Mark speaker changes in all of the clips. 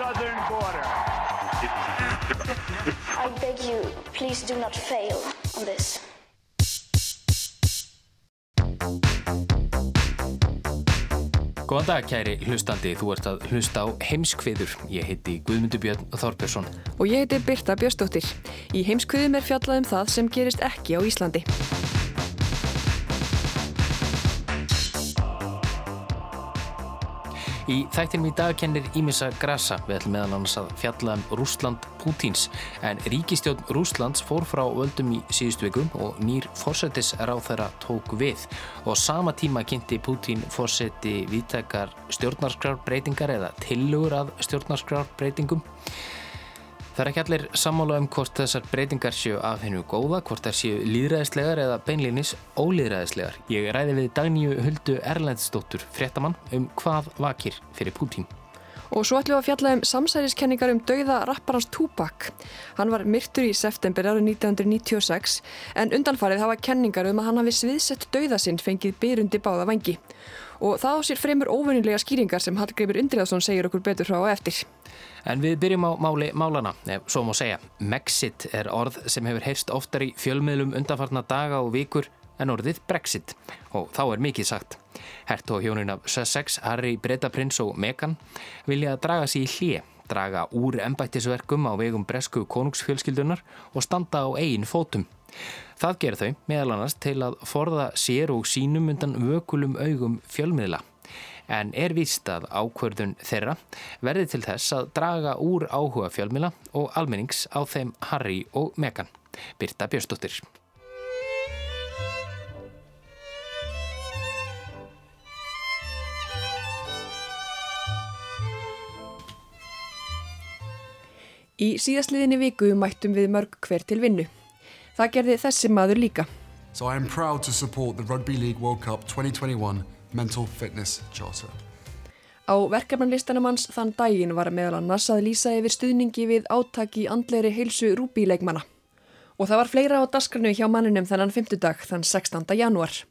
Speaker 1: southern border.
Speaker 2: I beg you, please do not fail on this.
Speaker 3: Góðan dag kæri hlustandi, þú ert að hlusta á heimskviður. Ég heiti Guðmundur Björn Þorbjörnsson.
Speaker 4: Og ég heiti Birta Björnsdóttir. Í heimskviðum er fjallað um það sem gerist ekki á Íslandi.
Speaker 3: Í þættinum í dag kennir Ímissa Grasa. Ætlum meðal annars að fjalla um Rúsland Pútins en ríkistjón Rúslands fór frá völdum í síðustu vikum og nýr fórsetis ráð þeirra tók við. Og sama tíma kynnti Pútin fórseti viðtækar stjórnarskrárbreytingar eða tilugur að stjórnarskrárbreytingum Það er ekki allir sammála um hvort þessar breytingar séu af hennu góða, hvort þær séu líðræðislegar eða beinlýnis ólíðræðislegar. Ég ræði við Dagníu Huldu Erlendsdóttur, fréttamann, um hvað vakir fyrir Pútín.
Speaker 4: Og svo ætlum við að fjalla um samsæriskenningar um dauða rapparans Tupac. Hann var myrtur í september árið 1996 en undanfarið hafa kenningar um að hann hafi sviðsett dauða sinn fengið byrundi báða vangi. Og það á sér fremur óvunnilega skýringar sem Hallgreifur Indriðarsson segir okkur betur frá eftir.
Speaker 3: En við byrjum á máli málana, ef svo má segja. Mexit er orð sem hefur heyrst oftar í fjölmiðlum undanfarna daga og vikur en orðið Brexit. Og þá er mikið sagt. Hert og hjónin af Sussex, Harry, Bretaprins og Meghan vilja draga sér í hlið, draga úr embættisverkum á vegum bresku konungsfjölskyldunar og standa á eigin fótum. Það ger þau meðal annars til að forða sér og sínum undan vökulum augum fjölmiðla en er víst að ákvörðun þeirra verði til þess að draga úr áhuga fjölmila og almennings á þeim Harry og Meghan. Birta Björnsdóttir.
Speaker 4: Í síðastliðinni viku mættum við mörg hver til vinnu. Það gerði þessi maður líka.
Speaker 5: So I am proud to support the Rugby League World Cup 2021 Mental Fitness Charter.
Speaker 4: Á verkefnanlistanum hans þann daginn var meðal annars að lýsa yfir stuðningi við átaki andleiri heilsu rúbíleikmana. Og það var fleira á dasgranu hjá manninum þennan 5. dag þann 16. janúar.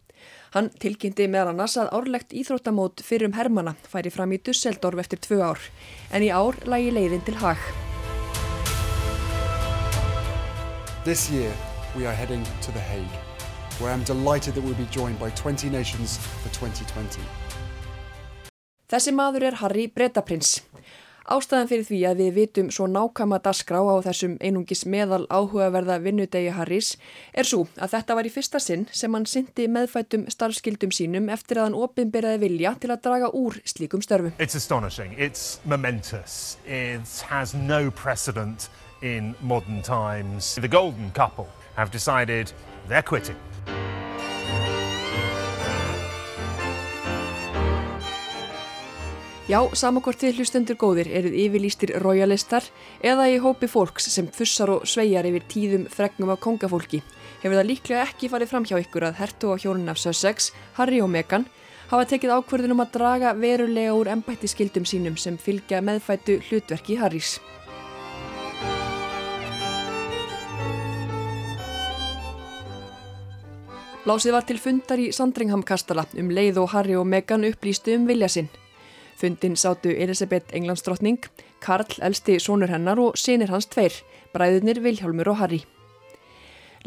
Speaker 4: Hann tilkynnti meðal annars að árlegt íþróttamót fyrrum Hermanna færi fram í Dusseldorf eftir tvö ár, en í ár lagi leiðin til Haag.
Speaker 5: This year we are heading to The Hague, where I am delighted that we'll be joined by 20 nations for 2020.
Speaker 4: Þessi maður er Harry Bretaprins. Ástæðan fyrir því að við vitum svo nákama dasgrá á þessum einungis meðal áhugaverða vinnudegi Harrys er svo að þetta var í fyrsta sinn sem hann syndi meðfættum starfskildum sínum eftir að hann opinberaði vilja til að draga úr slíkum störfum.
Speaker 6: It's astonishing. It's momentous. It has no precedent in modern times. The golden couple have decided they're quitting.
Speaker 4: Já, samakvort þið hlustendur góðir eruð yfirlýstir royalistar eða í hópi fólks sem fussar og sveigjar yfir tíðum fregnum af kongafólki. Hefur það líklega ekki farið fram hjá ykkur að hertu á hjónun af Sussex, Harry og Meghan hafa tekið ákverðunum að draga verulega úr embættiskildum sínum sem fylgja meðfættu hlutverki Harrys. Lásið var til fundar í Sandringham kastala um leið og Harry og Meghan upplýstu um vilja sinn. Fundin sátu Elisabeth Englandsdrottning, Karl elsti sónur hennar og sinir hans tveir, bræðunir Vilhjálmur og Harry.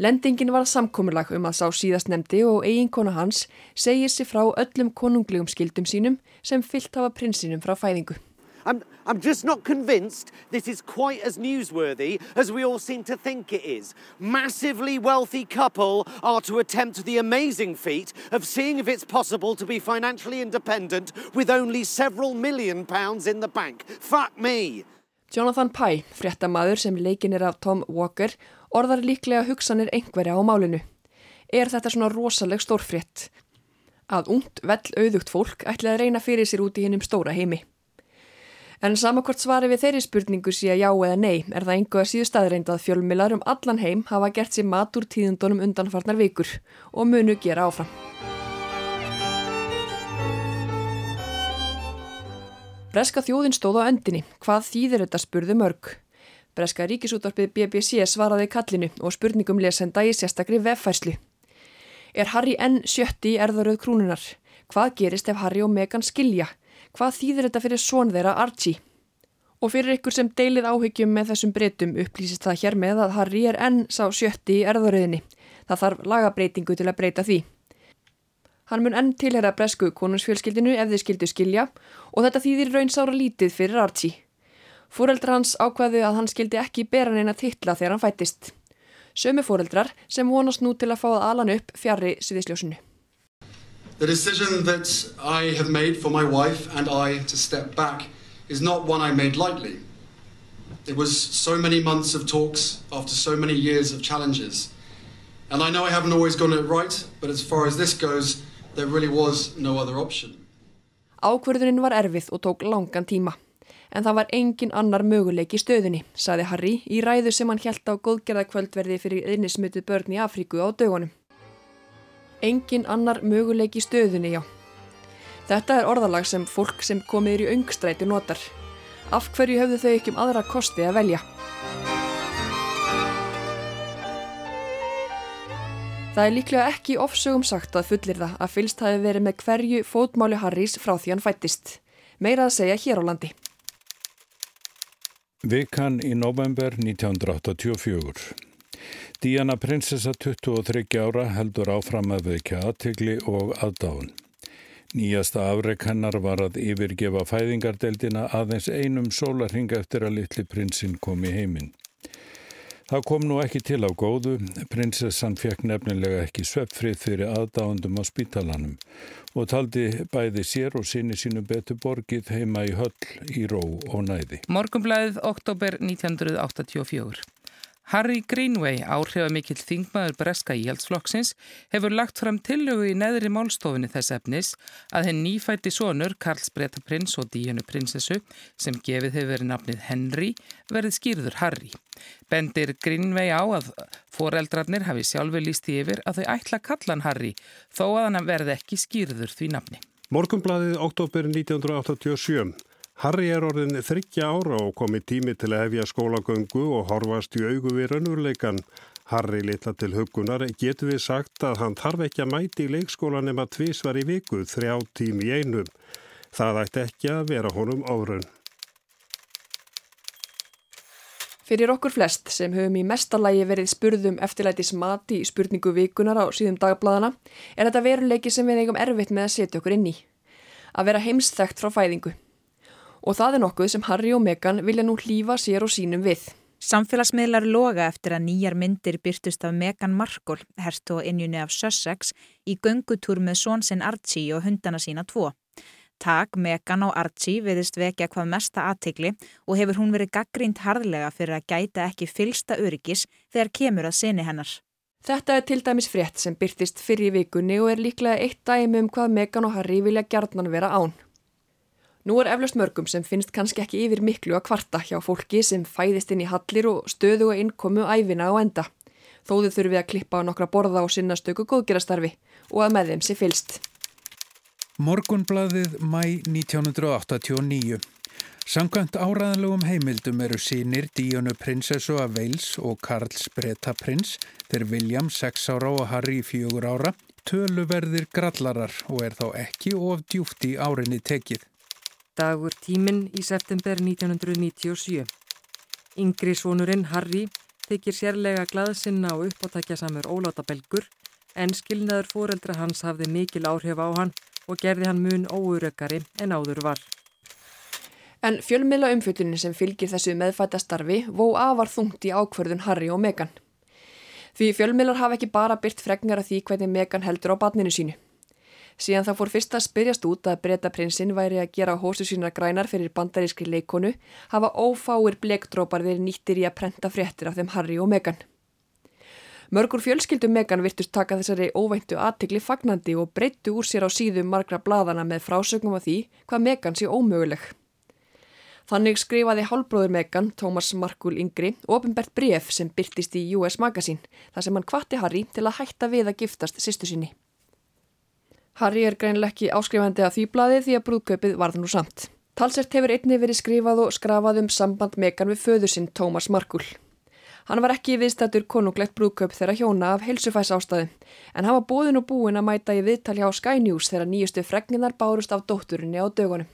Speaker 4: Lendingin var samkominlag um að sá síðast nefndi og eiginkona hans segir sér frá öllum konunglegum skildum sínum sem fyllt hafa prinsinum frá fæðingu.
Speaker 7: I'm, I'm just not convinced this is quite as newsworthy as we all seem to think it is. Massively wealthy couple are to attempt the amazing feat of seeing if it's possible to be financially independent with only several million pounds in the bank. Fuck me!
Speaker 4: Jonathan Pye, fréttamaður sem leikin er af Tom Walker, orðar líklega hugsanir einhverja á málinu. Er þetta svona rosaleg stórfrétt? Að ungt, vell auðugt fólk ætlaði að reyna fyrir sér út í hinnum stóra heimi. En samakvort svari við þeirri spurningu sé já eða nei er það einhverja síðu staðreind að fjölmilar um allan heim hafa gert sér mat úr tíðundunum undanfarnar vikur og munu gera áfram. Breska þjóðin stóð á öndinni. Hvað þýðir þetta spurðu mörg? Breska ríkisútvarpið BBC svaraði kallinu og spurningum lesenda í sérstakri veffærslu. Er Harry N. sjötti erðaröð krúnunar? Hvað gerist ef Harry og Meghan skilja? Hvað þýðir þetta fyrir són þeirra Archie? Og fyrir ykkur sem deilið áhyggjum með þessum breytum upplýsist það hér með að Harry er enn sá sjötti í erðaröðinni. Það þarf lagabreitingu til að breyta því. Hann mun enn tilhera bresku konungsfjölskyldinu ef þið skildu skilja og þetta þýðir raun sára lítið fyrir Archie. Fóreldrar hans ákvaðu að hann skildi ekki bera neina titla þegar hann fættist. Sömu fóreldrar sem vonast nú til að fá að alan upp siðisljósinu.
Speaker 8: The decision that I have made for my wife and I to step back is not one I made lightly. It was so many months of talks after so many years of challenges. And I know I haven't always gotten it right, but as far as this goes, there really was no other option.
Speaker 4: Ákverðunin var erfið og tók langan tíma. En það var engin annar möguleik í stöðunni, saði Harry í ræðu sem hann hjælt á góðgerðakvöldverði fyrir einnismötu börn í Afríku á dögunum. Engin annar möguleik í stöðunni, já. Þetta er orðalag sem fólk sem komir í öngstræti notar. Af hverju höfðu þau ekki um aðra kosti að velja? Það er líklega ekki ofsögum sagt að fullir það að fylst hafi verið með hverju fótmáli Harrys frá því hann fættist. Meira að segja hér á landi.
Speaker 9: Vikan í november 1984. Díana prinsessa 23 ára heldur áfram að veikja aðtegli og aðdáðun. Nýjasta afreg hennar var að yfirgefa fæðingardeldina aðeins einum sólarhing eftir að litli prinsinn kom í heiminn. Það kom nú ekki til á góðu, prinsessan fekk nefnilega ekki sveppfrið fyrir aðdáðundum á spítalanum og taldi bæði sér og sinni sínu betu borgið heima í höll í ró og næði.
Speaker 10: Morgumblæðið oktober 1984. Harry Greenway, áhrifamikill þingmaður breska íhaldsflokksins, hefur lagt fram tillögu í neðri málstofinni þess efnis að henn nýfætti sonur Karls Bretaprins og Díunu prinsessu, sem gefið hefur verið nafnið Henry, verið skýrður Harry. Bendir Greenway á að foreldrarnir hafi sjálfur líst í yfir að þau ætla að kalla hann Harry, þó að hann verði ekki skýrður því nafni.
Speaker 11: Morgumbladið oktober 1987 Harry er orðin þryggja ára og komi tími til að hefja skólagöngu og horfast í augu við raunurleikan. Harry litla til hugunar getur við sagt að hann þarf ekki að mæti í leikskólan nema tvísvar í viku, þrjá tími í einum. Það ætti ekki að vera honum árun.
Speaker 4: Fyrir okkur flest sem höfum í mestarlægi verið spurðum eftirlætis mati í spurningu vikunar á síðum dagbladana er þetta veruleiki sem við eigum erfitt með að setja okkur inn í. Að vera heimstækt frá fæðingu og það er nokkuð sem Harry og Meghan vilja nú hlýfa sér og sínum við.
Speaker 12: Samfélagsmiðlar loga eftir að nýjar myndir byrtust af Meghan Markle, herst og innjunni af Sussex, í göngutúr með svonsinn Archie og hundana sína tvo. Takk Meghan og Archie viðist vekja hvað mesta aðtikli og hefur hún verið gaggrínt harðlega fyrir að gæta ekki fylsta öryggis þegar kemur að sinni hennar.
Speaker 4: Þetta er til dæmis frétt sem byrtist fyrir vikunni og er líklega eitt dæmi um hvað Meghan og Harry vilja gjarnan vera án. Nú er eflaust mörgum sem finnst kannski ekki yfir miklu að kvarta hjá fólki sem fæðist inn í hallir og stöðu og innkomu æfina á enda. Þóðu þurfi að klippa á nokkra borða og sinna stöku góðgerastarfi og að með þeim sé fylst.
Speaker 9: Morgunbladið mæ 1989 Samkvæmt áraðanlegum heimildum eru sínir Díonu prinsessu af Veils og Karls Breta prins, þeir William 6 ára og Harry 4 ára, töluverðir grallarar og er þá ekki of djúft í árinni tekið.
Speaker 13: Dagur tíminn í september 1997. Yngri svonurinn Harry þykir sérlega glaðsinna og uppátækja samur ólátabelgur en skilnaður fóreldra hans hafði mikil áhrif á hann og gerði hann mun óurökkari en áður var.
Speaker 4: En fjölmiðla umfjötunin sem fylgir þessu meðfættastarfi vó afar þungt í ákverðun Harry og Meghan. Því fjölmiðlar hafa ekki bara byrt fregnar af því hvernig Meghan heldur á badninu sínu. Síðan það fór fyrst að spyrjast út að breytaprinsinn væri að gera hósu sínar grænar fyrir bandaríski leikonu hafa ófáir blekdrópar verið nýttir í að prenta fréttir af þeim Harry og Meghan. Mörgur fjölskyldum Meghan virtust taka þessari óvæntu aðtikli fagnandi og breyttu úr sér á síðum margra bladana með frásögnum af því hvað Meghan sé ómöguleg. Þannig skrifaði hálbróður Megan, Thomas Markul Yngri, ofinbært bref sem byrtist í US Magazine, þar sem hann kvatti Harry til að hætta við að giftast sýstu sinni. Harry er greinlega ekki áskrifandi af því blaði því að brúðkaupið varð nú samt. Talsert hefur einni verið skrifað og skrafað um samband Megan við föður sinn Thomas Markul. Hann var ekki viðstættur konunglegt brúðkaup þegar hjóna af helsufæs ástæðu, en hann var bóðin og búin að mæta í viðtal hjá Sky News þegar nýjustu fregninar bárust af dótturinni á dögunum.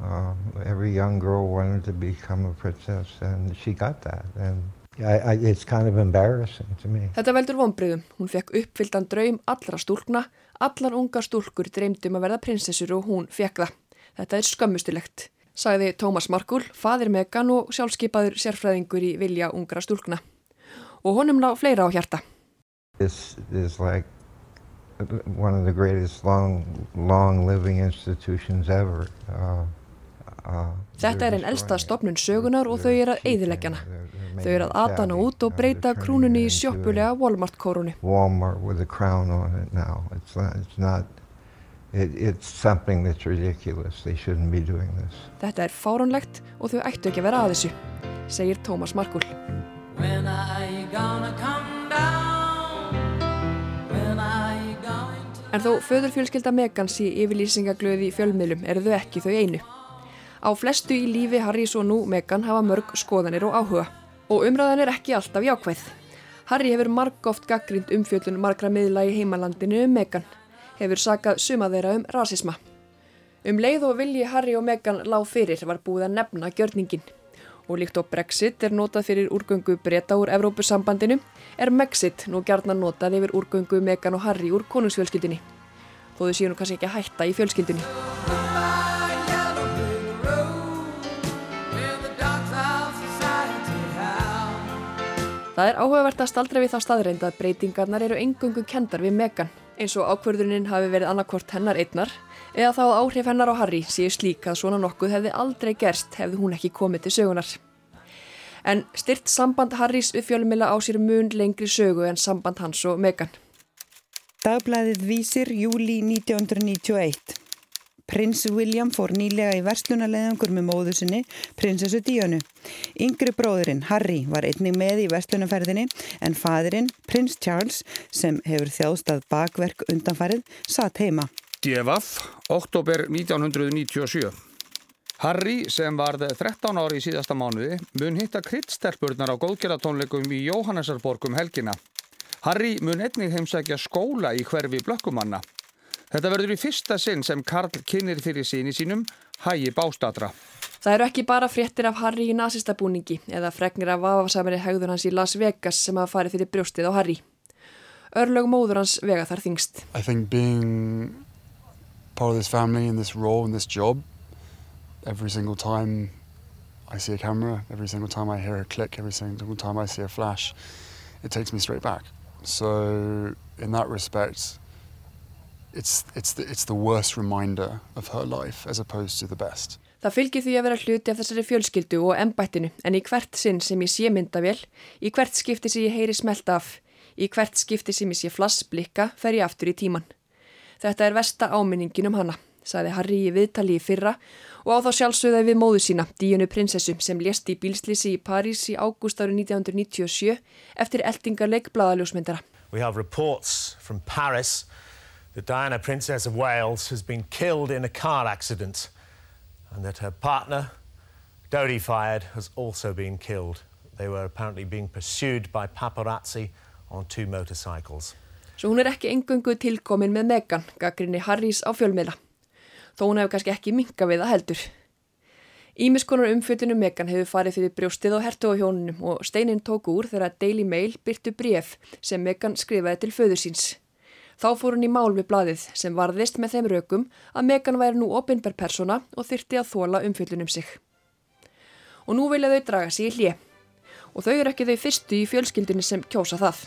Speaker 14: Uh, every young girl wanted to become a princess and she got that. And I, I, it's kind of embarrassing to me.
Speaker 4: Þetta veldur vonbriðum. Hún fekk uppfyldan draum allra stúlkna. Allar ungar stúlkur dreymdum að verða prinsessur og hún fekk það. Þetta er skömmustilegt, sagði Tómas Markul, fadir Megan og sjálfskeipaður sérfræðingur í vilja ungra stúlkna. Og honum lág fleira á hjarta.
Speaker 14: This is like one of the greatest long, long living institutions ever.
Speaker 4: Uh, Þetta er einn elsta stopnun sögunar og þau er að eigðileggjana. Þau er að atana út og breyta krúnunni í sjóppulega Walmart kórunu.
Speaker 14: Walmart with a crown on it now. It's not, it's not it, it's something that's ridiculous. They shouldn't be doing this.
Speaker 4: Þetta er fáránlegt og þau ættu ekki að vera að þessu, segir Tómas Markul. When are you gonna come down? En þó föðurfjölskylda Megans í yfirlýsingaglöði í fjölmiðlum eru þau ekki þau einu. Á flestu í lífi Harrys og nú Megan hafa mörg skoðanir og áhuga. Og umræðan er ekki alltaf jákvæð. Harry hefur margóft gaggrind umfjöldun margra miðla í heimalandinu um Megan. Hefur sakað suma þeirra um rasisma. Um leið og vilji Harry og Megan lág fyrir var búið að nefna gjörningin. Og líkt á Brexit er notað fyrir úrgöngu breyta úr Evrópusambandinu er Megxit nú gerðna notað yfir úrgöngu Megan og Harry úr konungsfjölskyldinni. Þó þau séu nú kannski ekki að hætta í fjölskyldinni. Það er áhugavert að staldra við þá staðreind að breytingarnar eru engungu kendar við Megan eins og ákverðunin hafi verið annarkvort hennar einnar eða þá áhrif hennar á Harry séu slík að svona nokkuð hefði aldrei gerst hefði hún ekki komið til sögunar. En styrt samband Harrys við fjölumila á sér mun lengri sögu en samband hans og Meghan.
Speaker 15: Dagblæðið vísir júli 1991. Prins William fór nýlega í verslunarleðangur með móðu sinni, prinsessu Díonu. Yngri bróðurinn, Harry, var einnig með í verslunarferðinni en fadurinn, prins Charles, sem hefur þjáðstað bakverk undanfarið, satt heima.
Speaker 16: DFF, oktober 1997. Harry, sem varð 13 ári í síðasta mánuði, mun hitta kryddsterpurnar á góðgerðatónleikum í Jóhannesarborgum helgina. Harry mun einnig heimsækja skóla í hverfi blökkumanna. Þetta verður í fyrsta sinn sem Karl kynir fyrir síni sínum hægi bástadra.
Speaker 4: Það eru ekki bara fréttir af Harry í nazistabúningi eða fregnir af vafasamari hegður hans í Las Vegas sem hafa farið fyrir brjóstið á Harry. Örlög móður hans vega þar þingst.
Speaker 5: I think being part of this family and this role and this job every single time I see a camera, every single time I hear a click, every single time I see a flash, it takes me straight back. So in that respect, it's, it's, the, it's the worst reminder of her life as opposed to the best.
Speaker 4: Það fylgir því að vera hluti af þessari fjölskyldu og ennbættinu en í hvert sinn sem ég sé myndavél, í hvert skipti sem ég heyri smelt af, í hvert skipti sem ég sé flassblikka fer ég aftur í tíman. Þetta er versta áminningin um hana, saði Harry í viðtali í fyrra og á þá sjálfsögða við móðu sína, Díunu prinsessu sem lést í bílslýsi í París í ágúst árið 1997 eftir eldingarleik bladaljósmyndara.
Speaker 17: We have reports from Paris that Diana, Princess of Wales, has been killed in a car accident and that her partner, Dodi Fayed, has also been killed. They were apparently being pursued by paparazzi on two motorcycles.
Speaker 4: Svo hún er ekki engungu tilkomin með Megan, gaggrinni Harrys á fjölmiðla. Þó hún hefur kannski ekki minka við það heldur. Ímiskonar umfjöldinu Megan hefur farið fyrir brjóstið og hertu á hjónunum og Steinin tók úr þegar Daily Mail byrtu bref sem Megan skrifaði til föður síns. Þá fór hún í mál við bladið sem varðist með þeim rökum að Megan væri nú opinber persona og þyrti að þóla umfjöldunum sig. Og nú vilja þau draga sig í hlje. Og þau eru ekki þau fyrstu í fjölskyldunni sem kjósa það.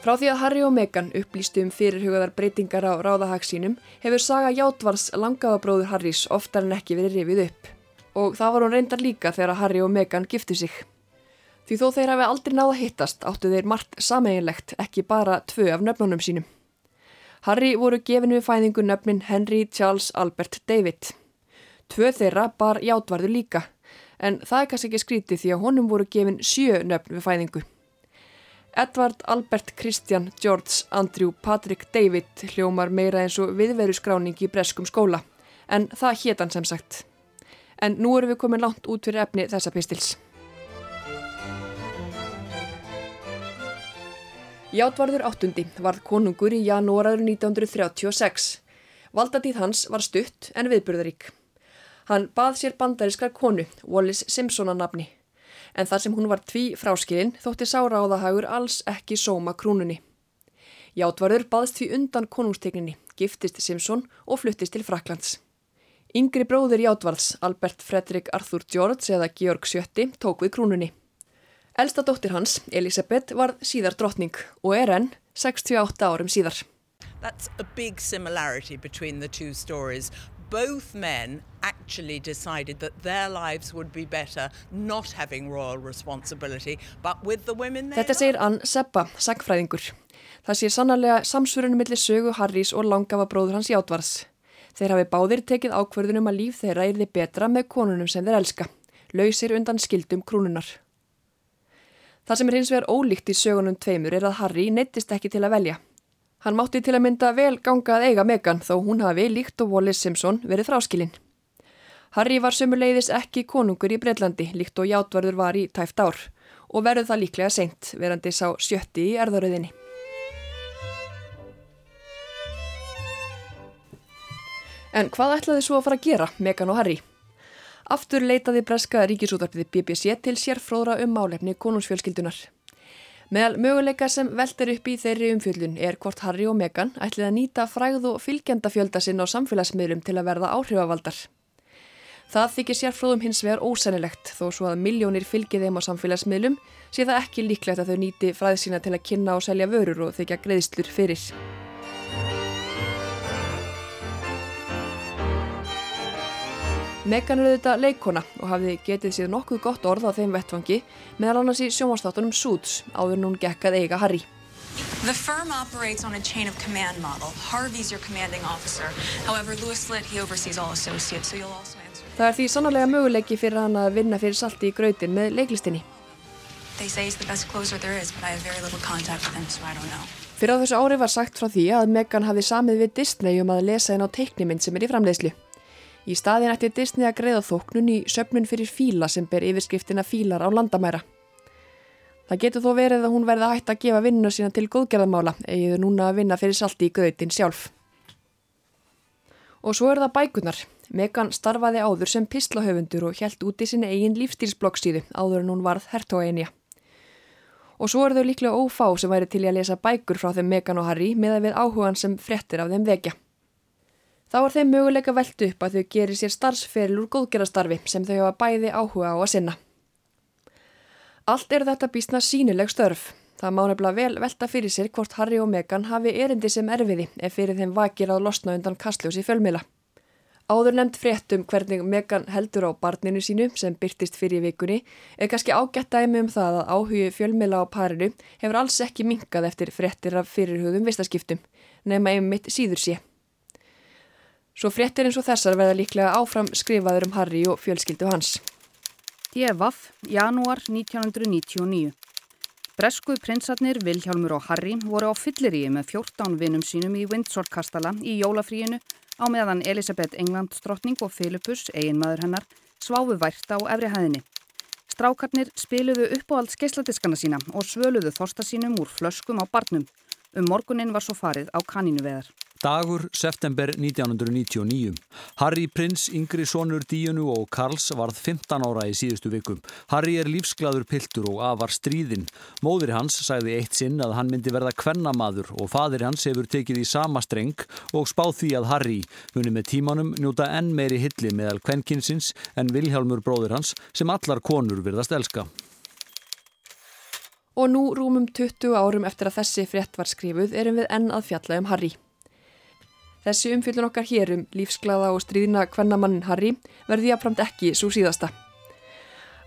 Speaker 4: Frá því að Harry og Meghan upplýstu um fyrirhugaðar breytingar á ráðahagsínum hefur saga Játvars langaðabróður Harrys oftar en ekki verið rifið upp. Og það var hún reyndar líka þegar Harry og Meghan giftu sig. Því þó þeir hafi aldrei náða hittast áttu þeir margt sameiginlegt, ekki bara tvö af nöfnunum sínum. Harry voru gefinu fæðingu nöfnin Henry Charles Albert David. Tvö þeirra bar játvarður líka, en það er kannski ekki skrítið því að honum voru gefin sjö nöfn við fæðingu. Edvard Albert Christian George Andrew Patrick David hljómar meira eins og viðveru skráning í breskum skóla, en það hétan sem sagt. En nú erum við komin langt út fyrir efni þessa pistils. Játvarður áttundi varð konungur í janúaraður 1936. Valdatíð hans var stutt en viðburðarík. Hann bað sér bandarískar konu, Wallis Simpson að nafni. En þar sem hún var tví fráskilinn þótti sáráðahagur alls ekki sóma krúnunni. Játvarður baðst því undan konungstegninni, giftist Simpson og fluttist til Fraklands. Yngri bróður Játvarðs, Albert Fredrik Arthur George eða Georg Sjötti, tók við krúnunni. Elsta dóttir hans, Elisabeth, var síðar drottning og er enn 68 árum síðar.
Speaker 18: That's a big similarity between the two stories. Both men actually decided that their lives would be better not having royal responsibility, but with the women they
Speaker 4: Þetta segir Ann Seppa, sagfræðingur. Það sé sannarlega samsverunum millir sögu Harrys og langafa bróður hans Játvarðs. Þeir hafi báðir tekið ákverðunum að líf þeirra er þið betra með konunum sem þeir elska. Lausir undan skildum krúnunar. Það sem er hins vegar ólíkt í sögunum tveimur er að Harry neittist ekki til að velja. Hann mátti til að mynda vel ganga að eiga Megan þó hún hafi líkt og Wallis Simpson verið fráskilinn. Harry var sömuleiðis ekki konungur í Breitlandi líkt og játvarður var í tæft ár og verður það líklega seint verandi sá sjötti í erðaröðinni. En hvað ætlaði svo að fara að gera Megan og Harry? Aftur leitaði breska ríkisútvarpið BBC til sérfróðra um málefni konungsfjölskyldunar. Meðal möguleika sem velter upp í þeirri umfjöldun er hvort Harry og Meghan ætlið að nýta fræð og fylgjenda fjölda sinn á samfélagsmiðlum til að verða áhrifavaldar. Það þykir sérfróðum hins vegar ósænilegt þó svo að miljónir fylgið þeim á samfélagsmiðlum sé það ekki líklegt að þau nýti fræð sína til að kynna og selja vörur og þykja greiðslur fyrir. Megan er auðvitað leikona og hafði getið sér nokkuð gott orð á þeim vettfangi meðal annars í sjómanstáttunum Suits áður nún gekkað eiga Harry.
Speaker 19: The firm operates on a chain of command model. Harvey's your commanding officer. However, Louis Litt, he oversees all associates, so you'll also answer.
Speaker 4: Það er því sannarlega möguleiki fyrir hann að vinna fyrir salti í grautin með leiklistinni.
Speaker 19: They say he's the best closer there is, but I have very little contact with him, so I don't know.
Speaker 4: Fyrir á þessu ári var sagt frá því að Megan hafi samið við Disney um að lesa henn á teiknimynd sem er í framleiðslu. Í staðin ætti Disney að greiða þóknun í söpnun fyrir fíla sem ber yfirskriftina fílar á landamæra. Það getur þó verið að hún verði að hætta að gefa vinnu sína til góðgerðamála egiður núna að vinna fyrir salti í gröðin sjálf. Og svo er það bækunar. Megan starfaði áður sem pislahöfundur og hjælt út í sinni eigin lífstílsbloggsíðu áður en hún varð hertóeinja. Og svo eru þau líklega ófá sem væri til að lesa bækur frá þeim Megan og Harry með að við áhugan sem frettir af þeim vekja. Þá er þeim möguleika veldu upp að þau gerir sér starfsferil úr góðgerastarfi sem þau hafa bæði áhuga á að sinna. Allt er þetta býstna sínileg störf. Það má nefnilega vel velta fyrir sér hvort Harry og Meghan hafi erindi sem erfiði ef fyrir þeim vakir að losna undan kastljósi fjölmila. Áður nefnd fréttum hvernig Meghan heldur á barninu sínu sem byrtist fyrir vikunni er kannski ágætt dæmi um það að áhugi fjölmila á parinu hefur alls ekki minkað eftir fréttir af fyrirhugðum vistaskiptum nema einmitt síður sé. Svo fréttir eins og þessar verða líklega áfram skrifaður um Harry og fjölskyldu hans.
Speaker 20: Djefaf, janúar 1999. Breskuð prinsarnir Vilhjálmur og Harry voru á fylliríi með 14 vinnum sínum í Windsor-kastala í jólafríinu á meðan Elisabeth Englandsdrottning og Philippus, eiginmaður hennar, sváfu vært á efri hæðinni. Strákarnir spiluðu uppáhald skeisladiskana sína og svöluðu þorsta sínum úr flöskum á barnum. Um morgunin var svo farið á kanínuveðar.
Speaker 21: Dagur, september 1999. Harry Prins, yngri sonur Díunu og Karls varð 15 ára í síðustu vikum. Harry er lífsglaður piltur og afar stríðinn. Móðir hans sagði eitt sinn að hann myndi verða kvennamaður og fadir hans hefur tekið í sama streng og spáð því að Harry muni með tímanum njóta enn meiri hilli meðal kvenkinsins en Vilhjálmur bróður hans sem allar konur virðast elska.
Speaker 4: Og nú rúmum 20 árum eftir að þessi frétt var skrifuð erum við enn að fjalla um Harry. Þessi umfyllun okkar hér um lífsglaða og stríðina kvennamannin Harry verði jáfnframt ekki svo síðasta.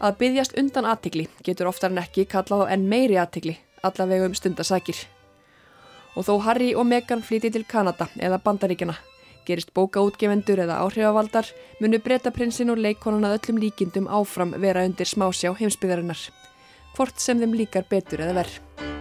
Speaker 4: Að byggjast undan aðtikli getur oftar en ekki kallað á enn meiri aðtikli, allavega um stundasakir. Og þó Harry og Meghan flytið til Kanada eða Bandaríkjana, gerist bókaútgefendur eða áhrifavaldar, munu breytaprinsinn og leikonuna öllum líkindum áfram vera undir smásjá heimsbyðarinnar. Hvort sem þeim líkar betur eða verð.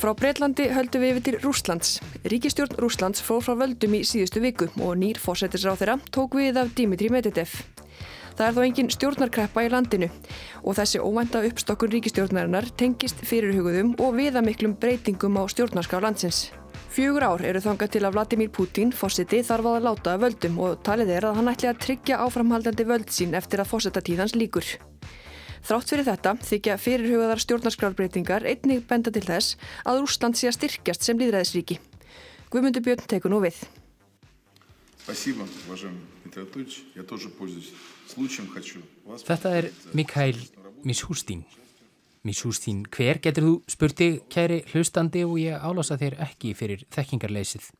Speaker 4: Frá Breitlandi höldum við yfir til Rúslands. Ríkistjórn Rúslands fór frá völdum í síðustu viku og nýr fósættisráð þeirra tók við af Dimitri Medvedev. Það er þó engin stjórnarkreppa í landinu og þessi óvænta uppstokkun ríkistjórnarinnar tengist fyrirhugðum og viðamiklum breytingum á stjórnarskrá landsins. Fjögur ár eru þangað til að Vladimir Putin, fósiti, þarf að láta að völdum og talið er að hann ætli að tryggja áframhaldandi völd sín eftir að fósitatíðans líkur. Þrátt fyrir þetta þykja fyrirhugaðar stjórnarskrárbreytingar einnig benda til þess að Úsland sé að styrkjast sem líðræðisríki. Guðmundur Björn tekur nú við.
Speaker 3: Þetta er Mikael Mishustin. Mishustin, hver getur þú spurti kæri hlustandi og ég álasa þér ekki fyrir þekkingarleysið.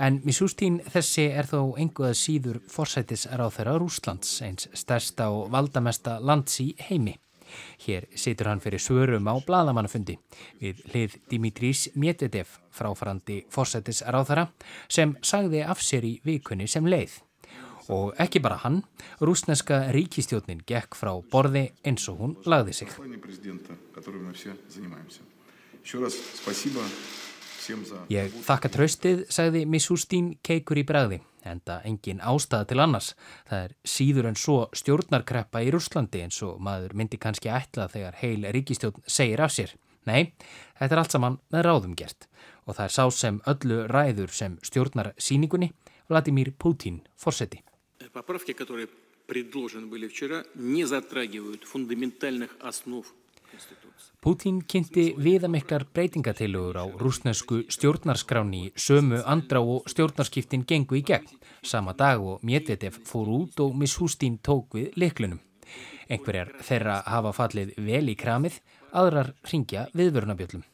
Speaker 3: En Mishustin þessi er þó enguða síður forsætis ráð þeirra Rúslands, eins stærsta og valdamesta lands í heimi. Hér situr hann fyrir svörum á bladamannafundi við hlið Dimitris Medvedev fráfarandi forsætis ráð þeirra sem sagði af sér í vikunni sem leið. Og ekki bara hann, rúsneska ríkistjónin gekk frá borði eins og hún lagði sig. Ég þakka tröstið, sagði Miss Hústín keikur í bræði, enda engin ástæða til annars. Það er síður en svo stjórnarkreppa í Rúslandi eins og maður myndi kannski ætla þegar heil ríkistjón segir af sér. Nei, þetta er allt saman með ráðum gert og það er sá sem öllu ræður sem stjórnar síningunni Vladimir Putin fórseti
Speaker 22: Поправки, которые предложены были вчера, не затрагивают фундаментальных основ
Speaker 3: Putin kynnti viðamiklar breytingateilugur á rúsnesku stjórnarskráni sömu andrá og stjórnarskiptin gengu í gegn. Sama dag og Medvedev fór út og Miss Hustín tók við liklunum. Einhverjar þeirra hafa fallið vel í kramið, aðrar ringja viðvörunabjöllum.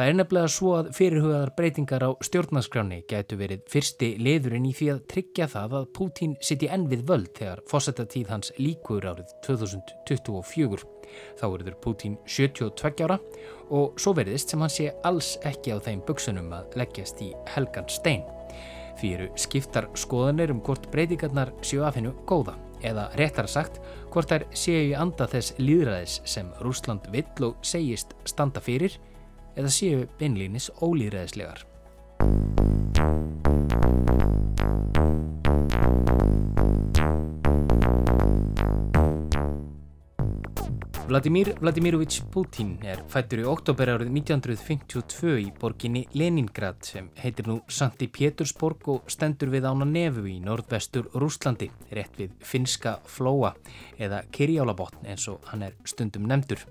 Speaker 3: Það er nefnilega svo að fyrirhugaðar breytingar á stjórnarskráni gætu verið fyrsti leðurinn í því að tryggja það að Putin siti enn við völd þegar fósættatíð hans líkur árið 2024. Þá verður Putin 72 ára og svo verðist sem hann sé alls ekki á þeim buksunum að leggjast í helgan stein. Því eru skiptar skoðanir um hvort breytingarnar séu af hennu góða eða réttar sagt hvort þær séu í anda þess líðræðis sem Rúsland vill og segist standa fyrir eða séu beinlýnis ólýðræðislegar. Vladimir Vladimirovich Putin er fættur í oktober árið 1952 í borginni Leningrad sem heitir nú Santi Pétursborg og stendur við ána nefu í norðvestur Rúslandi, rétt við finska flóa eða Kirjálabotn eins og hann er stundum nefndur.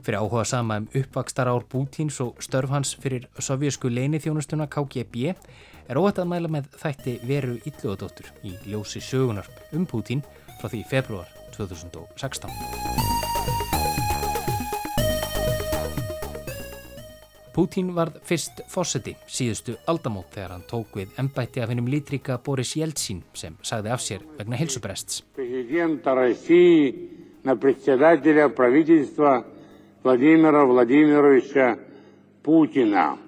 Speaker 3: Fyrir áhuga sama um uppvakstar ár Putins og störf hans fyrir sovjasku leinithjónustuna KGB er óætt að mæla með þætti veru Ylluðadóttur í ljósi sögunar um Putin frá því februar 2016. Pútín varð fyrst fórseti síðustu aldamót þegar hann tók við ennbætti af hennum lítrika Boris Jeltsin sem sagði af sér vegna
Speaker 23: hilsubrests.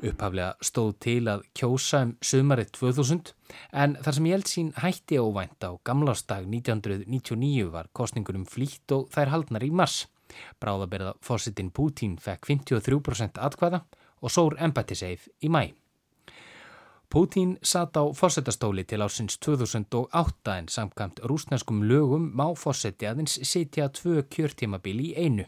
Speaker 3: Upphaflega stóð til að kjósa um sömarið 2000 en þar sem Jeltsin hætti óvænt á gamlástag 1999 var kostningunum flýtt og þær haldnar í mars. Bráðaberða fórsittin Pútín fekk 53% atkvæða og sór embættiseið í mæ. Putin satt á fórsetastóli til ásins 2008 en samkvæmt rúsneskum lögum má fórseti aðeins sitja tvö kjörtímabil í einu.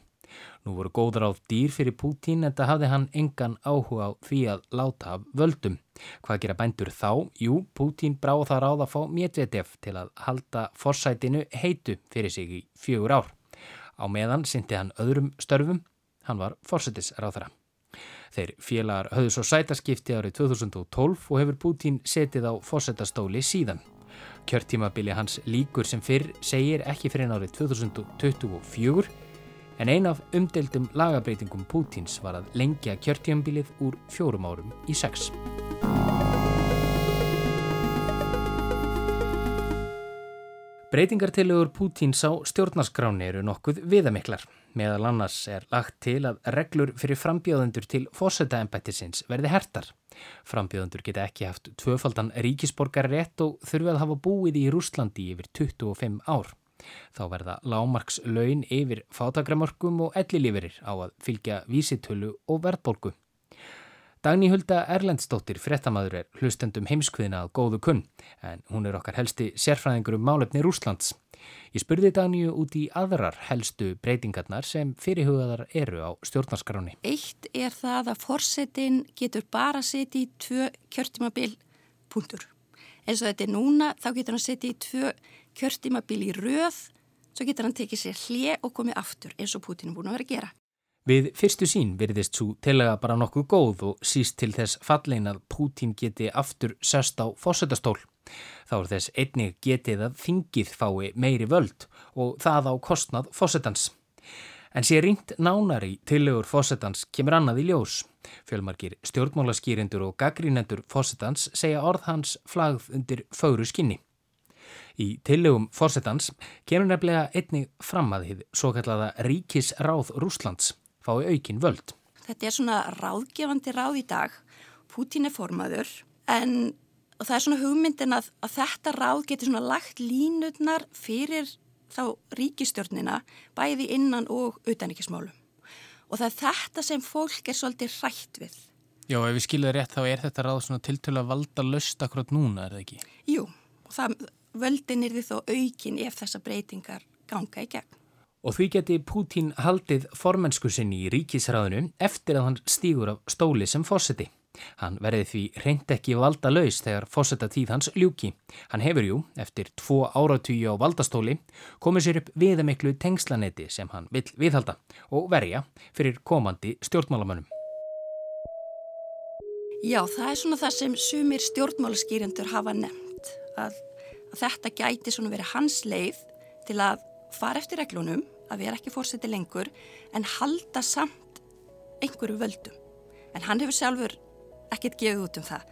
Speaker 3: Nú voru góður á dýr fyrir Pútín en það hafði hann engan áhuga á því að láta af völdum. Hvað gera bændur þá? Jú, Pútín brá það ráð að fá Medvedev til að halda forsætinu heitu fyrir sig í fjögur ár. Á meðan syndi hann öðrum störfum, hann var forsætisráðara. Þeir félagar höfðu svo sætaskipti árið 2012 og hefur Pútín setið á forsætastóli síðan. Kjörtímabili hans líkur sem fyrr segir ekki fyrir árið 2024 en ein af umdeldum lagabreitingum Pútins var að lengja kjörtíambilið úr fjórum árum í sex. Breytingartilegur Pútins á stjórnarskráni eru nokkuð viðamiklar. Meðal annars er lagt til að reglur fyrir frambjóðendur til fórsetaembættisins verði hertar. Frambjóðendur geta ekki haft tvöfaldan ríkisborgar rétt og þurfi að hafa búið í Rúslandi yfir 25 ár. Þá verða lámarks laun yfir fátagramörkum og ellilíferir á að fylgja vísitölu og verðbólgu. Dagný Hulda Erlendstóttir, frettamæður, er hlustendum heimskviðina að góðu kunn, en hún er okkar helsti sérfræðingur um málefni Rúslands. Ég spurði Dagníu út í aðrar helstu breytingarnar sem fyrirhugaðar eru á stjórnarskráni.
Speaker 24: Eitt er það að forsetin getur bara setið í tvö kjörtímabil punktur. En svo þetta er núna, þá getur hann setið í tvö kjörtímabil í röð, svo getur hann tekið sér hlje og komið aftur eins og Putin er búin að vera að gera.
Speaker 3: Við fyrstu sín verðist svo tilega bara nokkuð góð og síst til þess fallein að Putin geti aftur sest á fósöldastól. Þá er þess einnig getið að þingið fái meiri völd og það á kostnað fósöldans. En sé ringt nánar í tillegur fósettans kemur annað í ljós. Fjölmarkir stjórnmálaskýrindur og gaggrínendur fósettans segja orð hans flagð undir fögru skinni. Í tillegum fórsetans kemur nefnilega einnig fram að þið svo kallaða ríkisráð Rúslands fái aukin völd.
Speaker 24: Þetta er svona ráðgefandi ráð í dag. Pútín er formaður en það er svona hugmyndin að, að þetta ráð getur svona lagt línutnar fyrir þá ríkistjórnina bæði innan og utanikismálum. Og það er þetta sem fólk er svolítið hrætt við.
Speaker 3: Já, ef við skiljaðum rétt þá er þetta ráð svona tiltölu að valda löst akkurat núna, er það ekki?
Speaker 24: Jú, og það völdin er því þó aukin ef þessa breytingar ganga í gegn.
Speaker 3: Og því geti Pútín haldið formensku sinni í ríkisræðinu eftir að hann stýgur af stóli sem fósetti. Hann verði því reynd ekki valda laus þegar fósetta tíð hans ljúki. Hann hefur jú, eftir tvo áratvíu á valdastóli, komið sér upp viðamiklu tengslanetti sem hann vill viðhalda og verja fyrir komandi stjórnmálamönnum.
Speaker 24: Já, það er svona það sem sumir stjórnmálaskýrendur hafa nefnt að að þetta gæti svona verið hans leið til að fara eftir reglunum, að vera ekki fórseti lengur en halda samt einhverju völdum. En hann hefur sjálfur ekkert gefið út um það.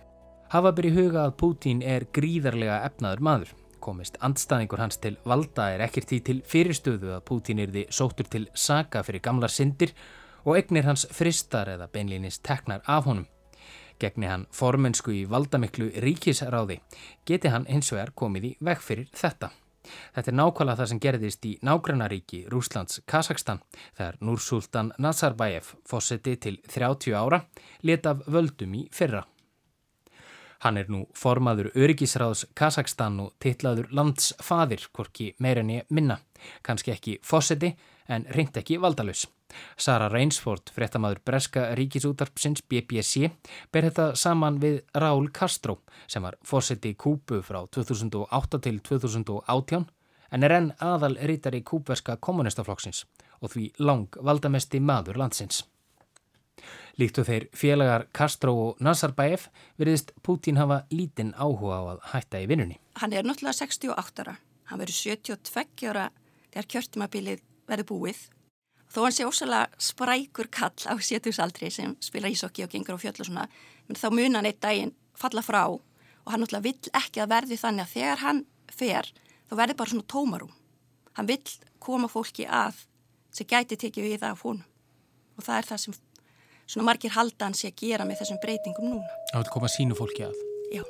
Speaker 3: Hafa byrju huga að Pútín er gríðarlega efnaður maður. Komist andstæðingur hans til valda er ekkert því til fyrirstöðu að Pútín er því sóttur til saga fyrir gamlar syndir og egnir hans fristar eða beinlýnist teknar af honum. Gegni hann formensku í valdamiklu ríkisráði geti hann hins vegar komið í veg fyrir þetta. Þetta er nákvæmlega það sem gerðist í nágrannaríki Rúslands Kazakstan þegar Núrsultan Nazarbayev fósetti til 30 ára let af völdum í fyrra. Hann er nú formaður öryggisráðs Kazakstan og titlaður landsfaðir, hvorki meirinni minna. Kanski ekki fósetti en reynd ekki valdalus. Sara Rainsford, fréttamaður Breska ríkisútarpsins BBC, ber þetta saman við Raúl Castro sem var fórseti Kúbu frá 2008 til 2018 en er enn aðal rítari kúbverska kommunistaflokksins og því lang valdamesti maður landsins. Líktu þeir félagar Castro og Nazarbayev veriðist Putin hafa lítinn áhuga á að hætta í vinnunni.
Speaker 24: Hann er náttúrulega 68 ára, hann verður 72 ára þegar kjörtumabilið verður búið Þó hann sé ósalega sprækur kall á sétusaldri sem spila ísokki og gengur á fjöll og svona, menn þá mun hann eitt daginn falla frá og hann náttúrulega vill ekki að verði þannig að þegar hann fer þá verði bara svona tómarum. Hann vill koma fólki að sem gæti tekið við það af hún og það er það sem svona margir halda hann sé að gera með þessum breytingum núna.
Speaker 3: Það vil koma sínu fólki að?
Speaker 24: Já.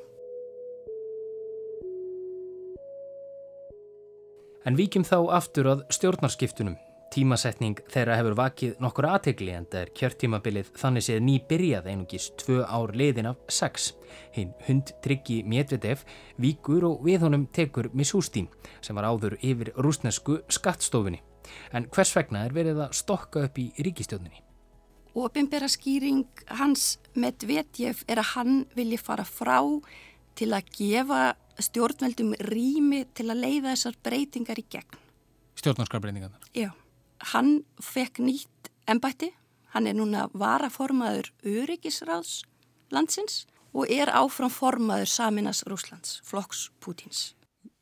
Speaker 3: En víkjum þá aftur að stjórnarskiptunum. Tímasetning þeirra hefur vakið nokkur aðtegli en það er kjörtímabilið þannig séð ný byrjað einungis tvö ár liðin af sex. Hinn hund Tryggi Medvedev víkur og við honum tekur Missústín sem var áður yfir rúsnesku skattstofunni. En hvers vegna er verið að stokka upp í ríkistjóninni?
Speaker 24: Opinbera skýring hans með Vetjef er að hann vilji fara frá til að gefa stjórnveldum rými til að leiða þessar breytingar í gegn.
Speaker 3: Stjórnarskarbreitingarnar?
Speaker 24: Já, hann fekk nýtt embætti, hann er núna varaformaður öryggisráðs landsins og er áfram formaður Saminas Rúslands, flokks Pútins.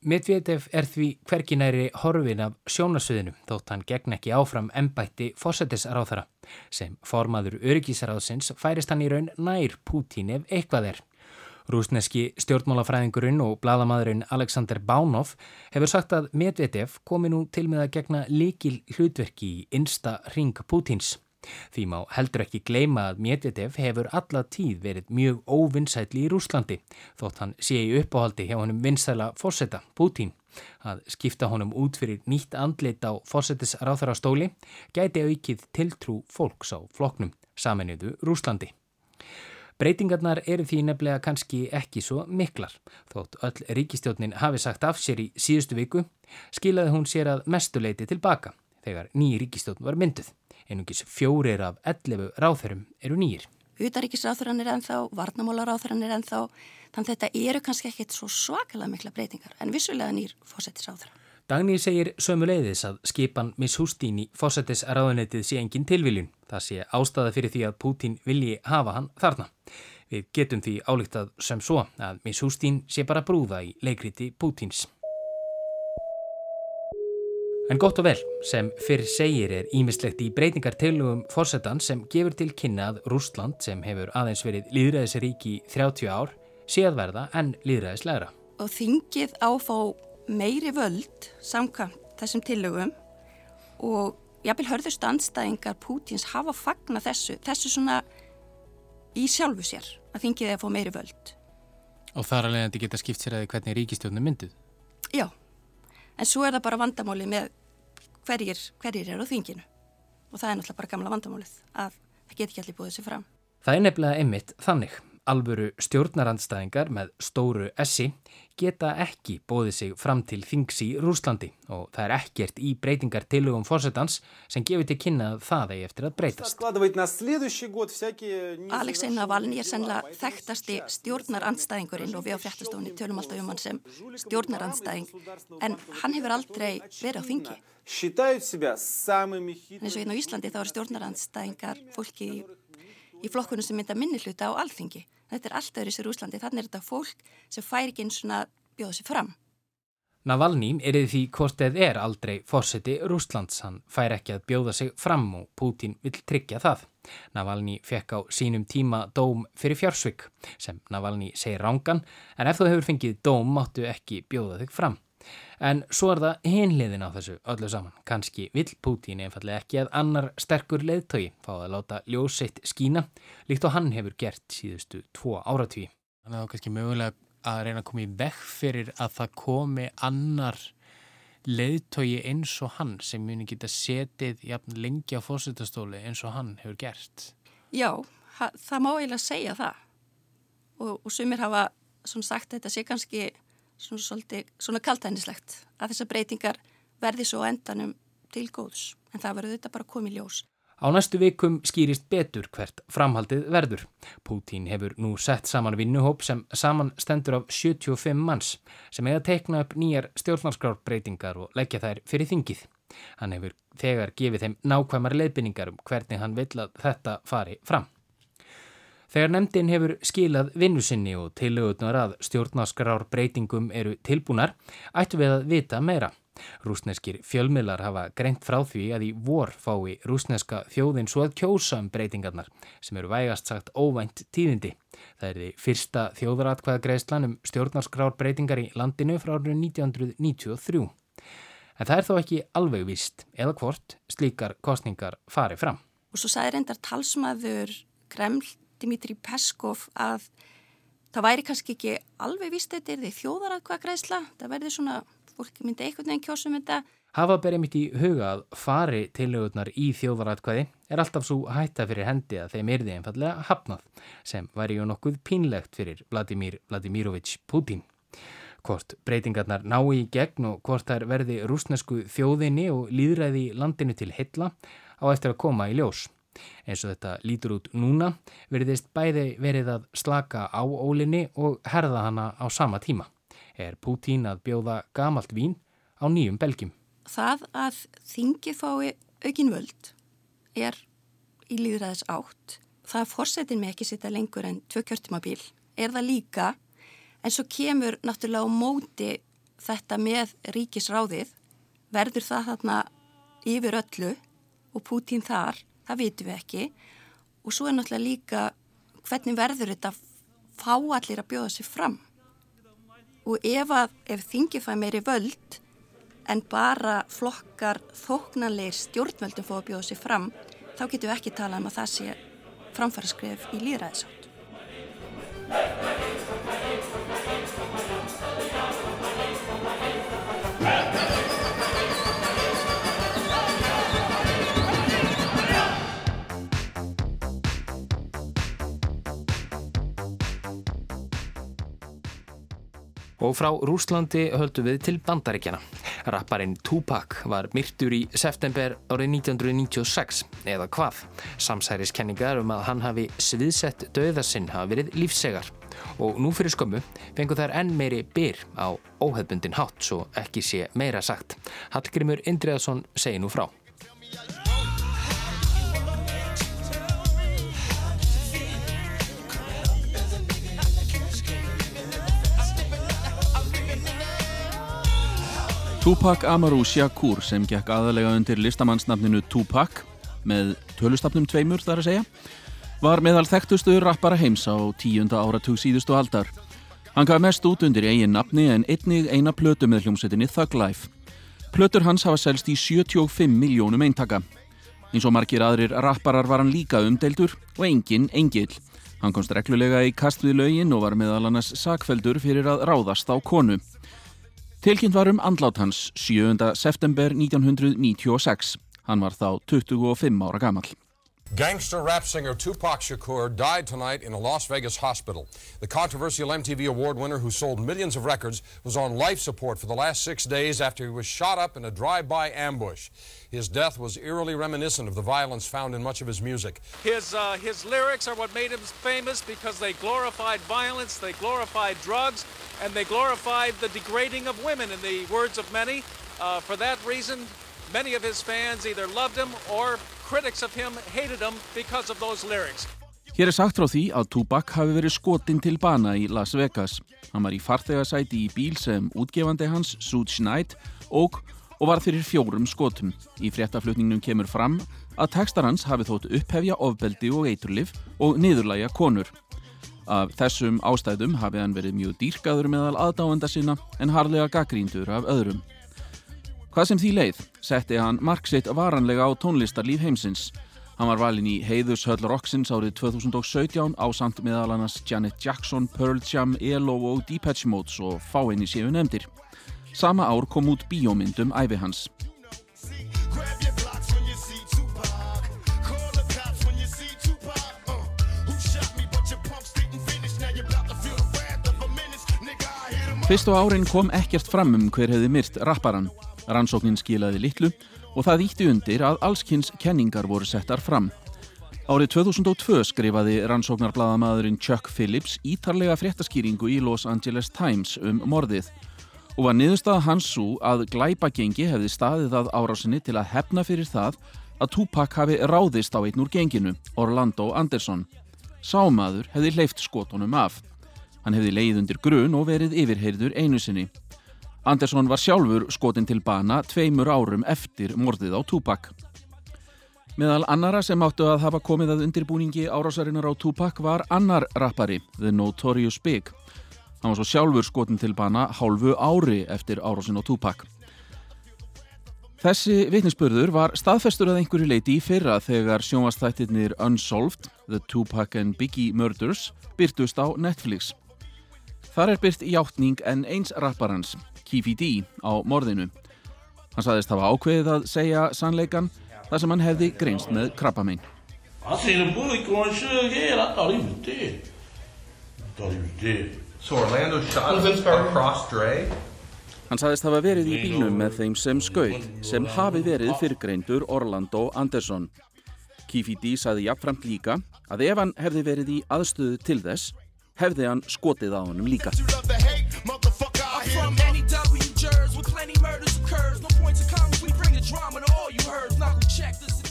Speaker 3: Medvedev er því hverginæri horfin af sjónasviðinu þótt hann gegn ekki áfram embætti fósettisráþara sem formaður öryggisráðsins færist hann í raun nær Pútín ef eitthvað er. Rúsneski stjórnmálafræðingurinn og bladamadurinn Alexander Bánov hefur sagt að Medvedev komi nú til með að gegna likil hlutverki í innsta ring Pútins. Því má heldur ekki gleima að Medvedev hefur alla tíð verið mjög óvinnsætli í Rúslandi þótt hann sé í uppáhaldi hjá honum vinsæla fórseta, Putin. Að skipta honum út fyrir nýtt andlit á fórsetis ráþarastóli gæti aukið tiltrú fólks á floknum saminuðu Rúslandi. Breytingarnar eru því nefnilega kannski ekki svo miklar. Þótt öll ríkistjónin hafi sagt af sér í síðustu viku skilaði hún sér að mestuleiti tilbaka þegar ný ríkistjón var mynduð. Einungis fjórir af 11 ráþurum eru nýjir.
Speaker 24: Utaríkisráþurann er ennþá, varnamálaráþurann er ennþá, þannig þetta eru kannski ekkit svo svakalega mikla breytingar en vissulega nýr fósettisráþurann.
Speaker 3: Dagný segir sömu leiðis að skipan Miss Hústín í fósettisráðunetið sé engin tilviljun. Það sé ástæða fyrir því að Pútín vilji hafa hann þarna. Við getum því álíktað sem svo að Miss Hústín sé bara brúða í leikriti Pútíns. En gott og vel, sem fyrr segir er ímislegt í breytingartilugum fórsetan sem gefur til kynna að Rústland sem hefur aðeins verið líðræðisríki í 30 ár sé að verða en líðræðislegra.
Speaker 24: Og þingið áfá meiri völd samkvæmt þessum tilugum og jápil hörðust anstæðingar Pútins hafa fagna þessu, þessu svona í sjálfu sér að þingið er að fá meiri völd.
Speaker 3: Og þar alveg að þetta geta skipt sér að hvernig ríkistjónum mynduð?
Speaker 24: Já, en svo er það bara vandamáli með hverjir, hverjir eru á þinginu og það er náttúrulega bara gamla vandamálið að það get ekki allir búið sér fram.
Speaker 3: Það er nefnilega einmitt þannig. Alvöru stjórnarandstæðingar með stóru essi geta ekki bóðið sig fram til þings í Rúslandi og það er ekkert í breytingar tilugum fórsetans sem gefur til kynna það eigi eftir að breytast.
Speaker 24: Alexei Navalny er sennilega þekktasti stjórnarandstæðingurinn og við á fjartastofunni tölum alltaf um hann sem stjórnarandstæðing en hann hefur aldrei verið á þingi. En eins og hérna á Íslandi þá eru stjórnarandstæðingar fólki í í flokkunum sem mynda minni hluta á alþingi. Þetta er alltaf öðru sér Úslandi, þannig er þetta fólk sem fær ekki eins og bjóða sér fram.
Speaker 3: Navalny er því hvort eð er aldrei fórseti Rúslands, hann fær ekki að bjóða sig fram og Putin vil tryggja það. Navalny fekk á sínum tíma dóm fyrir fjársvík sem Navalny segir rángan en ef þú hefur fengið dóm máttu ekki bjóða þig fram. En svo er það hinliðin á þessu öllu saman. Kanski vill Pútín einfallega ekki að annar sterkur leðtögi fá að láta ljósitt skína líkt og hann hefur gert síðustu tvo áratví. Þannig að það er kannski mögulega að reyna að koma í vekk fyrir að það komi annar leðtögi eins og hann sem muni geta setið jafn lengi á fórsettastóli eins og hann hefur gert.
Speaker 24: Já, það má eiginlega segja það og, og sumir hafa sagt þetta sé kannski svona, svolítið, svona kaltænislegt að þessar breytingar verði svo endanum til góðs en það verður þetta bara komið ljós.
Speaker 3: Á næstu vikum skýrist betur hvert framhaldið verður. Pútín hefur nú sett saman vinnuhóp sem saman stendur af 75 manns sem hefur teiknað upp nýjar stjórnarskrárbreytingar og leggja þær fyrir þingið. Hann hefur þegar gefið þeim nákvæmar leiðbynningar um hvernig hann vil að þetta fari fram. Þegar nefndin hefur skilað vinnusinni og tilögutnar að stjórnarskrár breytingum eru tilbúnar, ættu við að vita meira. Rúsneskir fjölmiðlar hafa greint frá því að í vor fái rúsneska þjóðin svo að kjósa um breytingarnar sem eru vægast sagt óvænt tíðindi. Það er því fyrsta þjóðratkvæðagreislan um stjórnarskrár breytingar í landinu frá árið 1993. En það er þó ekki alveg vist eða hvort slíkar kostningar fari fram.
Speaker 24: Og svo sæðir endar talsmaður Kreml Dimitri Peskov að það væri kannski ekki alveg vist þetta er því þjóðaratkvæðagreisla, það verður svona, fólki myndi einhvern veginn kjósum þetta.
Speaker 3: Hafa berið mitt í huga að fari tilögurnar í þjóðaratkvæði er alltaf svo hætta fyrir hendi að þeim er því einfallega hafnað sem væri ju nokkuð pínlegt fyrir Vladimir Vladimirovich Putin. Hvort breytingarnar ná í gegn og hvort þær verði rúsnesku þjóðinni og líðræði landinu til hilla á eftir að koma í ljós. Eins og þetta lítur út núna verðist bæði verið að slaka á ólinni og herða hana á sama tíma. Er Pútín að bjóða gamalt vín á nýjum belgjum.
Speaker 24: Það að þingi fái aukin völd er í líðræðis átt. Það fórsetin með ekki sitta lengur en tvö kjörtumabíl er það líka en svo kemur náttúrulega á móti þetta með ríkisráðið verður það þarna yfir öllu og Pútín þar, það vitum við ekki og svo er náttúrulega líka hvernig verður þetta fá allir að bjóða sér fram og ef, að, ef þingi fæ meiri völd en bara flokkar þóknanleir stjórnvöldum fá að bjóða sér fram þá getum við ekki talað um að það sé framfæra í líðræðisátt.
Speaker 3: Og frá Rúslandi höldum við til bandaríkjana. Rapparinn Tupac var myrtur í september árið 1996, eða hvað? Samsæriskenningar um að hann hafi sviðsett döðasinn hafi verið lífsegar. Og nú fyrir skömmu fengur þær enn meiri byr á óhefbundin hátt, svo ekki sé meira sagt. Hallgrimur Indriðarsson segi nú frá.
Speaker 25: Tupac Amaru Shakur sem gekk aðalega undir listamannsnafninu Tupac með tölustafnum tveimur þar að segja var meðal þekktustu rappara heims á tíunda áratug síðustu aldar. Hann gaf mest út undir eigin nafni en einnig eina plötu með hljómsettinni Thug Life. Plötur hans hafa selst í 75 miljónum eintaka. Eins og margir aðrir rapparar var hann líka umdeildur og enginn engill. Hann komst reglulega í kast við lögin og var meðal annars sakveldur fyrir að ráðast á konu. Tilkynnt var um andlát hans 7. september 1996. Hann var þá 25 ára gammal.
Speaker 26: Gangster rap singer Tupac Shakur died tonight in a Las Vegas hospital. The controversial MTV award winner who sold millions of records was on life support for the last six days after he was shot up in a drive-by ambush. His death was eerily reminiscent of the violence found in much of his music.
Speaker 27: His, uh, his lyrics are what made him famous because they glorified violence, they glorified drugs, and they glorified the degrading of women, in the words of many. Uh, for that reason, many of his fans either loved him or critics of him hated him because of those lyrics.
Speaker 25: Hér er sagt frá því að Tupac hafi verið skotinn til bana í Las Vegas. Hann var í farþegarsæti í bíl sem útgefandi hans, Sood Schneid, og, og var fyrir fjórum skotum. Í fréttaflutningnum kemur fram að tekstar hans hafi þótt upphefja ofbeldi og eiturlif og niðurlæja konur. Af þessum ástæðum hafi hann verið mjög dýrkaður meðal aðdáanda sinna en harlega gaggríndur af öðrum. Hvað sem því leið setti hann marksitt varanlega á tónlistarlíf heimsins. Hann var valin í heiðushöll Roxins árið 2017 á samt meðal annars Janet Jackson, Pearl Jam, ELO og Depeche Mode og fáinni séu nefndir. Sama ár kom út bíómyndum æfi hans. Fyrstu árin kom ekkert fram um hver hefði myrt rapparan. Rannsóknin skilaði litlu og það ítti undir að allskynns kenningar voru settar fram. Árið 2002 skrifaði rannsóknarbladamæðurinn Chuck Phillips ítarlega fréttaskýringu í Los Angeles Times um morðið og var niðurstaða hans svo að glæpagengi hefði staðið að árásinni til að hefna fyrir það að Tupac hafi ráðist á einn úr genginu, Orlando Anderson. Sámaður hefði hleyft skotunum af. Hann hefði leið undir grun og verið yfirheyrður einu sinni. Andersson var sjálfur skotin til bana tveimur árum eftir mordið á Tupac. Meðal annara sem áttu að hafa komið að undirbúningi árásarinnar á Tupac var annar rappari, The Notorious Big. Hann var svo sjálfur skotin til bana hálfu ári eftir árásin á Tupac. Þessi vitnispörður var staðfestur að einhverju leiti í fyrra þegar sjónvastættirnir Unsolved, The Tupac and Biggie Murders, byrtust á Netflix. Þar er byrt hjáttning en eins rapparans, Keefy D, á morðinu. Hann saðist hafa ákveðið að segja sannleikan þar sem hann hefði greinst með krabbamein.
Speaker 28: I seen a bullet going through his head. I thought he was dead. I thought he was dead. So Orlando shot across Dre?
Speaker 25: Hann sagðist hafa verið í bílnum með þeim sem skaut, sem hafi verið fyrrgreindur Orlando Anderson. Kifi D sagði jafnframt líka að ef hann hefði verið í aðstöðu til þess, hefði hann skotið á honum líka.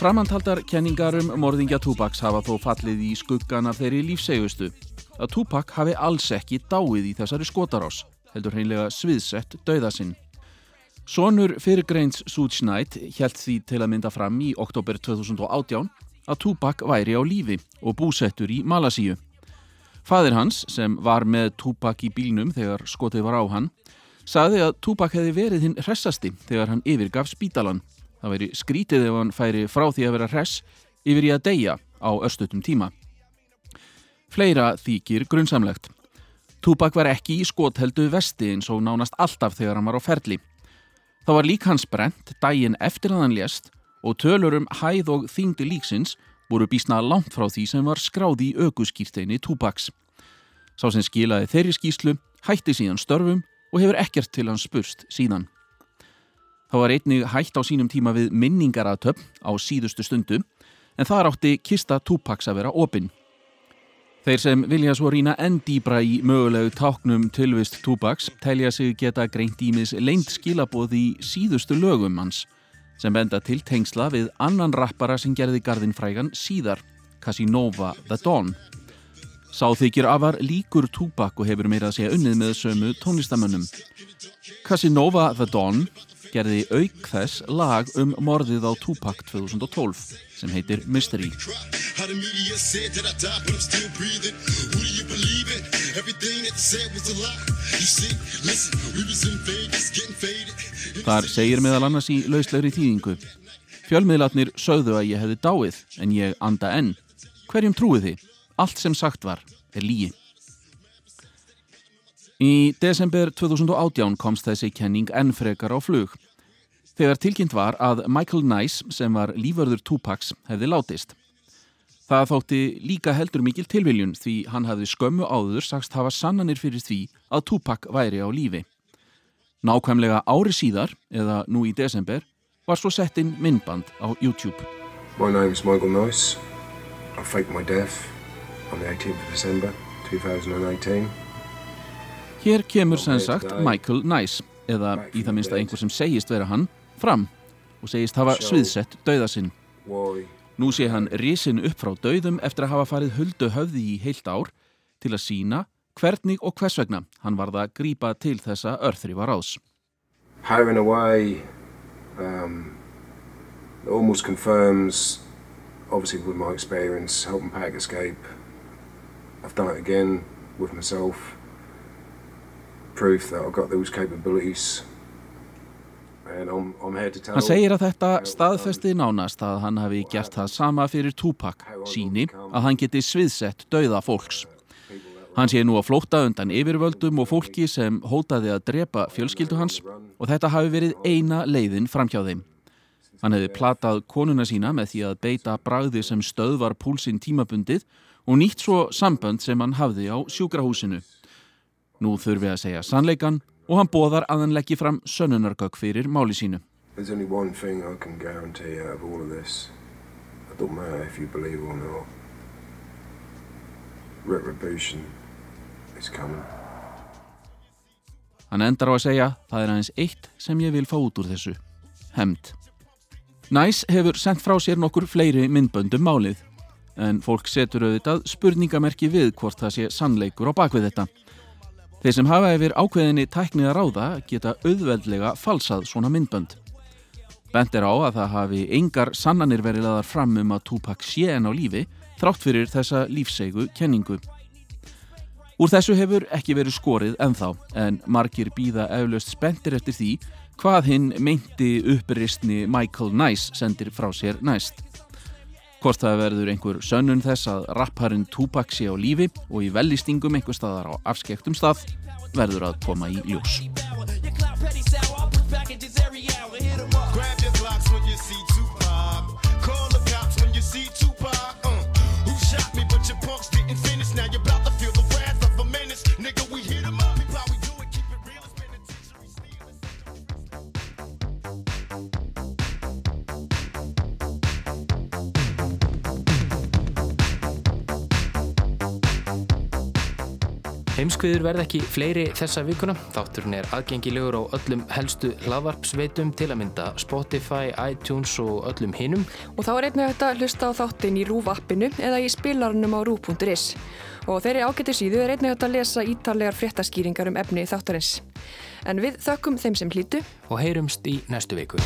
Speaker 25: Framantaldar kenningar um morðingja Tupaks hafa þó fallið í skuggan af þeirri lífsegustu að Tupak hafi alls ekki dáið í þessari skotarás, heldur hreinlega sviðsett dauðasinn. Sónur fyrirgreins Suge Knight held því til að mynda fram í oktober 2018 að Tupak væri á lífi og búsettur í Malasíu. Fadir hans, sem var með Tupak í bílnum þegar skotið var á hann, saði að Tupak hefði verið hinn hressasti þegar hann yfirgaf spítalan. Það væri skrítið ef hann færi frá því að vera hress yfir í að deyja á östutum tíma. Fleira þykir grunnsamlegt. Tupak var ekki í skotheldu vesti eins og nánast alltaf þegar hann var á ferli. Það var lík hans brent daginn eftir að hann lést og tölur um hæð og þingdi líksins voru bísna langt frá því sem var skráði í aukuskýrteini Tupaks. Sá sem skilaði þeirri skýslu hætti síðan störfum og hefur ekkert til hans spurst síðan. Það var einnig hætt á sínum tíma við minningaratöpp á síðustu stundu en þar átti kista Tupaks að vera opinn. Þeir sem vilja svo rína enn dýbra í mögulegu táknum tilvist Tupaks telja sig geta greint ímis leint skilaboð í síðustu lögum hans sem benda til tengsla við annan rappara sem gerði gardin frægan síðar, Casinova The Dawn. Sá þykir afar líkur Tupak og hefur meira að segja unnið með sömu tónlistamönnum. Casinova The Dawn gerði auk þess lag um morðið á Tupac 2012 sem heitir Mystery. Þar segir meðal annars í lauslegri þýðingu. Fjölmiðlatnir sögðu að ég hefði dáið en ég anda enn. Hverjum trúið þið? Allt sem sagt var er lígi. Í desember 2018 komst þessi kenning enn frekar á flug. Þegar tilkynnt var að Michael Nice, sem var líförður Tupacs, hefði látist. Það þótti líka heldur mikil tilviljun því hann hafði skömmu áður sagst hafa sannanir fyrir því að Tupac væri á lífi. Nákvæmlega ári síðar, eða nú í desember, var svo sett inn myndband á YouTube.
Speaker 29: My name is Michael Nice. I faked my death on the 18th of December 2018.
Speaker 25: Hér kemur sem sagt Michael Nice, eða í það minnst að einhver sem segist vera hann, fram og segist hafa sviðsett dauðasinn. Nú sé hann risin upp frá dauðum eftir að hafa farið huldu höfði í heilt ár til að sína hvernig og hvers vegna hann varða að grípa til þessa örþrifa ráðs.
Speaker 29: How in a way um, almost confirms obviously with my experience helping Pack escape. I've done it again with myself. Proof that I've got those capabilities
Speaker 25: Hann segir að þetta staðfesti nánast að hann hafi gert það sama fyrir Tupac, síni að hann geti sviðsett dauða fólks. Hann sé nú að flóta undan yfirvöldum og fólki sem hótaði að drepa fjölskyldu hans og þetta hafi verið eina leiðin framhjá þeim. Hann hefði platað konuna sína með því að beita bragði sem stöðvar púlsinn tímabundið og nýtt svo sambönd sem hann hafði á sjúkrahúsinu. Nú þurfi að segja sannleikan og hann bóðar að hann leggji fram sönnunargögg fyrir máli sínu.
Speaker 29: There's only one thing I can guarantee out of all of this. It don't matter if you believe or not. Retribution is coming.
Speaker 25: Hann endar á að segja, það er aðeins eitt sem ég vil fá út úr þessu. Hemd. Næs hefur sendt frá sér nokkur fleiri myndböndum málið, en fólk setur auðvitað spurningamerki við hvort það sé sannleikur á bakvið þetta. Þeir sem hafa yfir ákveðinni tækniða ráða geta auðveldlega falsað svona myndbönd. Bent er á að það hafi engar sannanir verið laðar fram um að Tupac sé en á lífi þrátt fyrir þessa lífseigu kenningu. Úr þessu hefur ekki verið skorið ennþá en margir býða eflaust spendir eftir því hvað hinn meinti uppristni Michael Nice sendir frá sér næst. Hvort það verður einhver sönnun þess að rapparinn Tupac sé á lífi og í vellistingum einhver staðar á afskektum stað verður að koma í ljós. Nigga, we hit
Speaker 3: Heimskviður verð ekki fleiri þessa vikuna. Þátturinn er aðgengilegur á öllum helstu hlaðvarpsveitum til að mynda Spotify, iTunes og öllum hinum.
Speaker 4: Og þá er einnig hægt að hlusta á þáttin í RÚV appinu eða í spilarnum á rúv.is. Og þeirri ágætti síðu er einnig hægt að lesa ítarlegar fréttaskýringar um efni þáttarins. En við þökkum þeim sem hlýtu
Speaker 3: og heyrumst í næstu viku.